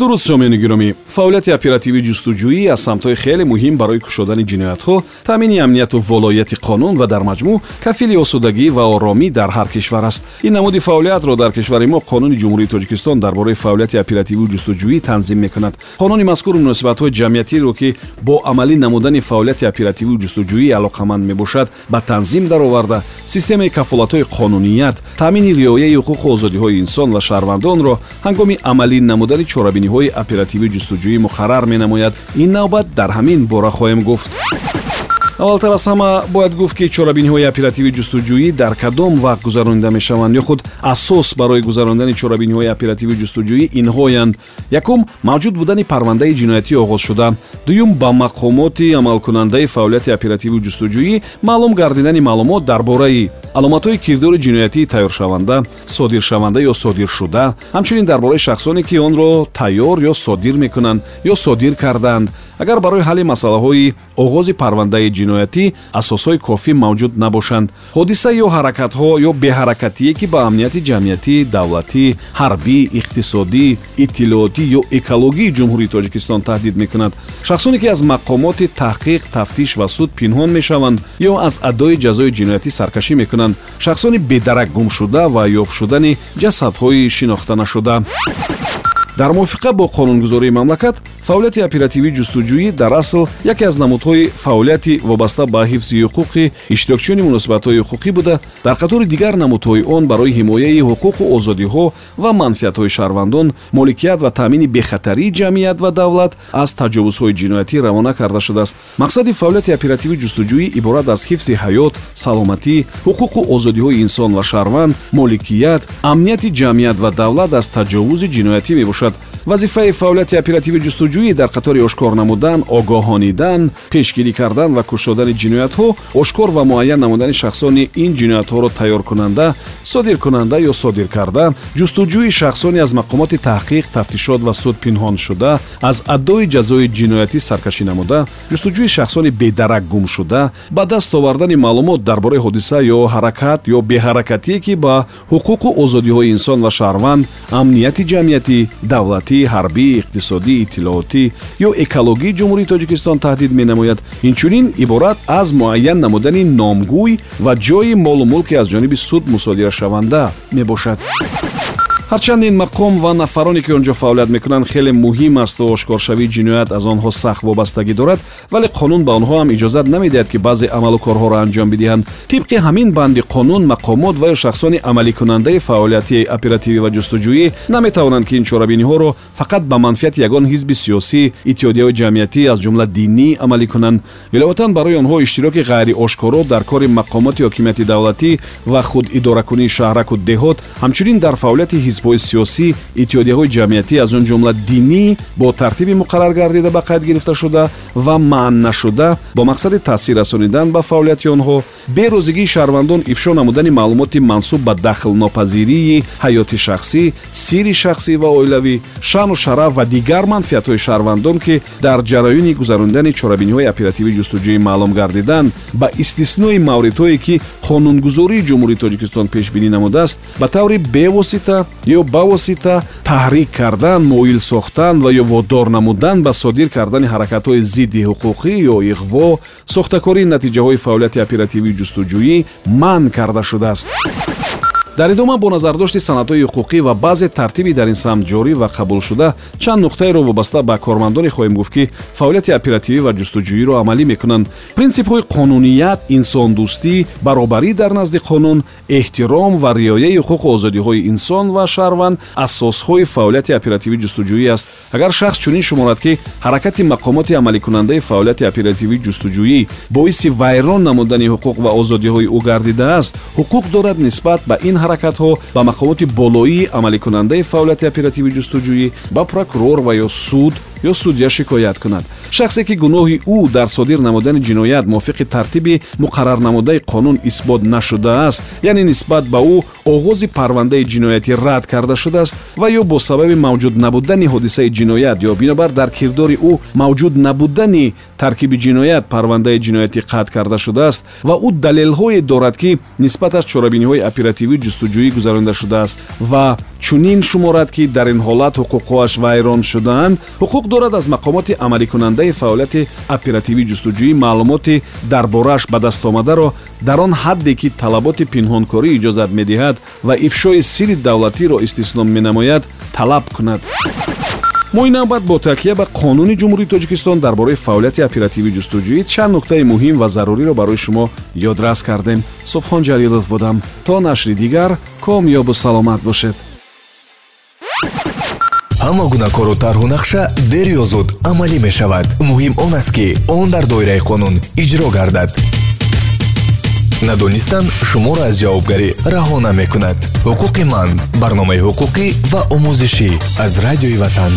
дуруд шомиёни гиромӣ фаъолияти оперативии ҷустуҷӯӣ аз самтҳои хеле муҳим барои кушодани ҷиноятҳо таъмини амнияту волояти қонун ва дар маҷмӯъ кафили осудагӣ ва оромӣ дар ҳар кишвар аст ин намуди фаъолиятро дар кишвари мо қонуни ҷумҳурии тоҷикистон дар бораи фаъолияти оперативию ҷустуҷӯӣ танзим мекунад қонуни мазкур муносибатҳои ҷамъиятиро ки бо амалӣ намудани фаъолияти оперативию ҷустуҷӯӣ алоқаманд мебошад ба танзим дароварда системаи кафолатҳои қонуният таъмини риояи ҳуқуқу озодиҳои инсон ва шаҳрвандонро ҳангоми амалӣ намудани чорабиниҳои оперативии ҷустуҷӯӣ муқаррар менамояд. Ин навбат дар ҳамин бора хоҳем гуфт. Аввалтар аз ҳама бояд гуфт ки чорабиниҳои оперативии ҷустуҷӯӣ дар кадом вақт гузаронида мешаванд ё худ асос барои гузарондани чорабиниҳои оперативии ҷустуҷӯӣ инҳоянд. Якум мавҷуд будани парвандаи ҷиноятӣ оғозшуда дуюм ба мақомоти амалкунандаи фаъолияти оперативии ҷустуҷӯӣ маълум гардидани маълумот дар бораи аломатҳои кирдори ҷиноятии тайёршаванда содиршаванда ё содиршуда ҳамчунин дар бораи шахсоне ки онро тайёр ё содир мекунанд ё содир кардаанд агар барои ҳалли масъалаҳои оғози парвандаи ҷиноятӣ асосҳои кофӣ мавҷуд набошанд ҳодиса ё ҳаракатҳо ё беҳаракатие ки ба амнияти ҷамъиятӣ давлатӣ ҳарбӣ иқтисодӣ иттилоотӣ ё экологии ҷумҳурии тоҷикистон таҳдид мекунад. Шахсоне ки аз мақомоти таҳқиқ тафтиш ва суд пинҳон мешаванд ё аз адои ҷазои ҷиноятӣ саркашӣ мекунанд шахсони бедарак гумшуда ва ёфт шудани ҷасадҳои шинохтанашуда дар мувофиқа бо қонунгузории мамлакат фаъолияти оперативии ҷустуҷӯӣ дар асл яке аз намудҳои фаъолияти вобаста ба ҳифзи ҳуқуқи иштирокчиёни муносибатҳои ҳуқуқӣ буда. Дар қатори дигар намудҳои он барои ҳимояи ҳуқуқу озодиҳо ва манфиатҳои шаҳрвандон моликият ва таъмини бехатарии ҷамъият ва давлат аз таҷовузҳои ҷиноятӣ равона карда шудааст. Мақсади фаъолияти оперативии ҷустуҷӯӣ иборат аз ҳифзи ҳаёт саломатӣ ҳуқуқу озодиҳои инсон ва шаҳрванд моликият амнияти ҷамъият ва давлат аз таҷовузи ҷиноятӣ мебошад. Вазифаи фаъолияти оперативии ҷустуҷӯӣ дар қатори ошкор намудан огоҳонидан пешгирӣ кардан ва кушодани ҷиноятҳо ошкор ва муайян намудани шахсони ин ҷиноятҳоро тайёркунанда содиркунанда ё содир карда ҷустуҷӯи шахсоне аз мақомоти таҳқиқ тафтишот ва суд пинҳон шуда аз адои ҷазои ҷиноятӣ саркашӣ намуда ҷустуҷӯи шахсони бедарак гум шуда ба даст овардани маълумот дар бораи ҳодиса ё ҳаракат ё беҳаракатие ки ба ҳуқуқу озодиҳои инсон ва шаҳрванд амнияти ҷамъиятӣ давлатӣ ҳарбӣ иқтисодӣ иттилоотӣ ё экологии ҷумҳурии тоҷикистон таҳдид менамояд. Инчунин иборат аз муайян намудани номгӯй ва ҷои молу мулке аз ҷониби суд мусодирашаванда мебошад ҳарчанд ин мақом ва нафароне ки он ҷо фаъолият мекунанд хеле муҳим асту ошкоршавии ҷиноят аз онҳо сахт вобастагӣ дорад вале қонун ба онҳо ҳам иҷозат намедиҳад ки баъзе амалу корҳоро анҷом бидиҳанд. Тибқи ҳамин банди қонун мақомот ва ё шахсони амаликунандаи фаъолияти оперативӣ ва ҷустуҷӯӣ наметавонанд ки ин чорабиниҳоро фақат ба манфиати ягон ҳизби сиёсӣ иттиҳодияҳои ҷамъиятӣ аз ҷумла динӣ амалӣ кунанд. Иловатан барои онҳо иштироки ғайриошкоро дар кори мақомоти ҳокимияти давлатӣ ва худидоракунии шаҳраку деҳот ҳамчунин дар фаъолияти ҳизбҳои сиёсӣ иттиҳодияҳои ҷамъиятӣ аз он ҷумла динӣ бо тартиби муқаррар гардида ба қайд гирифта шуда ва маън нашуда бо мақсади таъсир расонидан ба фаъолияти онҳо берӯзигии шаҳрвандон ифшо намудани маълумоти мансуб ба дахлнопазирии ҳаёти шахсӣ сирри шахсӣ ва оилавӣ шаъну шараф ва дигар манфиатҳои шаҳрвандон ки дар ҷароёни гузарондани чорабиниҳои оперативии ҷустуҷӯӣ маълум гардиданд ба истиснои мавридҳое ки қонунгузории ҷумҳурии тоҷикистон пешбинӣ намудааст ба таври бевосита ё ба восита таҳрик кардан моил сохтан ва ё водор намудан ба содир кардани ҳаракатҳои зидди ҳуқуқӣ ё иғво сохтакории натиҷаҳои фаъолияти оперативии ҷустуҷӯӣ манъ карда шудааст дар идома бо назардошти санадҳои ҳуқуқӣ ва баъзе тартиби дар ин самт ҷорӣ ва қабулшуда чанд нуқтаеро вобаста ба кормандоне хоҳем гуфт ки фаъолияти оперативӣ ва ҷустуҷӯиро амалӣ мекунанд. Принсипҳои қонуният инсондӯстӣ баробарӣ дар назди қонун эҳтиром ва риояи ҳуқуқу озодиҳои инсон ва шаҳрванд асосҳои фаъолияти оперативии ҷустуҷӯӣ аст. Агар шахс чунин шуморад ки ҳаракати мақомоти амаликунандаи фаъолияти оперативии ҷустуҷӯӣ боиси вайрон намудани ҳуқуқ ва озодиҳои ӯ гардидааст ҳуқуқ дорад нисбат ба ин ҳаракатҳо ба мақомоти болоии амаликунандаи фаъолияти оперативии ҷустуҷӯӣ ба прокурор ва ё суд ё судя шикоят кунад. Шахсе ки гуноҳи ӯ дар содир намудани ҷиноят мувофиқи тартиби муқаррарнамудаи қонун исбот нашудааст яъне нисбат ба ӯ оғози парвандаи ҷиноятӣ рад карда шудааст ва ё бо сабаби мавҷуд набудани ҳодисаи ҷиноят ё бинобар дар кирдори ӯ мавҷуд набудани таркиби ҷиноят парвандаи ҷиноятӣ қатъ карда шудааст ва ӯ далелҳое дорад ки нисбаташ чорабиниҳои оперативӣ ҷустуҷӯӣ гузаронида шудааст ва чунин шуморад ки дар ин ҳолат ҳуқуқҳоаш вайрон шудаанд ҳуқуқ дорад аз мақомоти амаликунандаи фаъолияти оперативии ҷустуҷӯӣ маълумоти дар борааш ба дастомадаро дар он ҳадде ки талаботи пинҳонкорӣ иҷозат медиҳад ва ифшои сирри давлатиро истисном менамояд талаб кунад. Мо ин навбат бо такя ба қонуни ҷумҳурии тоҷикистон дар бораи фаъолияти оперативии ҷустуҷӯӣ чанд нуктаи муҳим ва заруриро барои шумо ёдрас кардем. Субҳон ҷалилов будам. То нашри дигар комёбу саломат бошед ҳама гуна кору тарҳу нақша дер ё зуд амалӣ мешавад. Муҳим он аст ки он дар доираи қонун иҷро гардад. Надонистан шуморо аз ҷавобгарӣ раҳо намекунад ҳуқуқи ман барномаи ҳуқуқӣ ва омӯзишӣ аз радиои ватан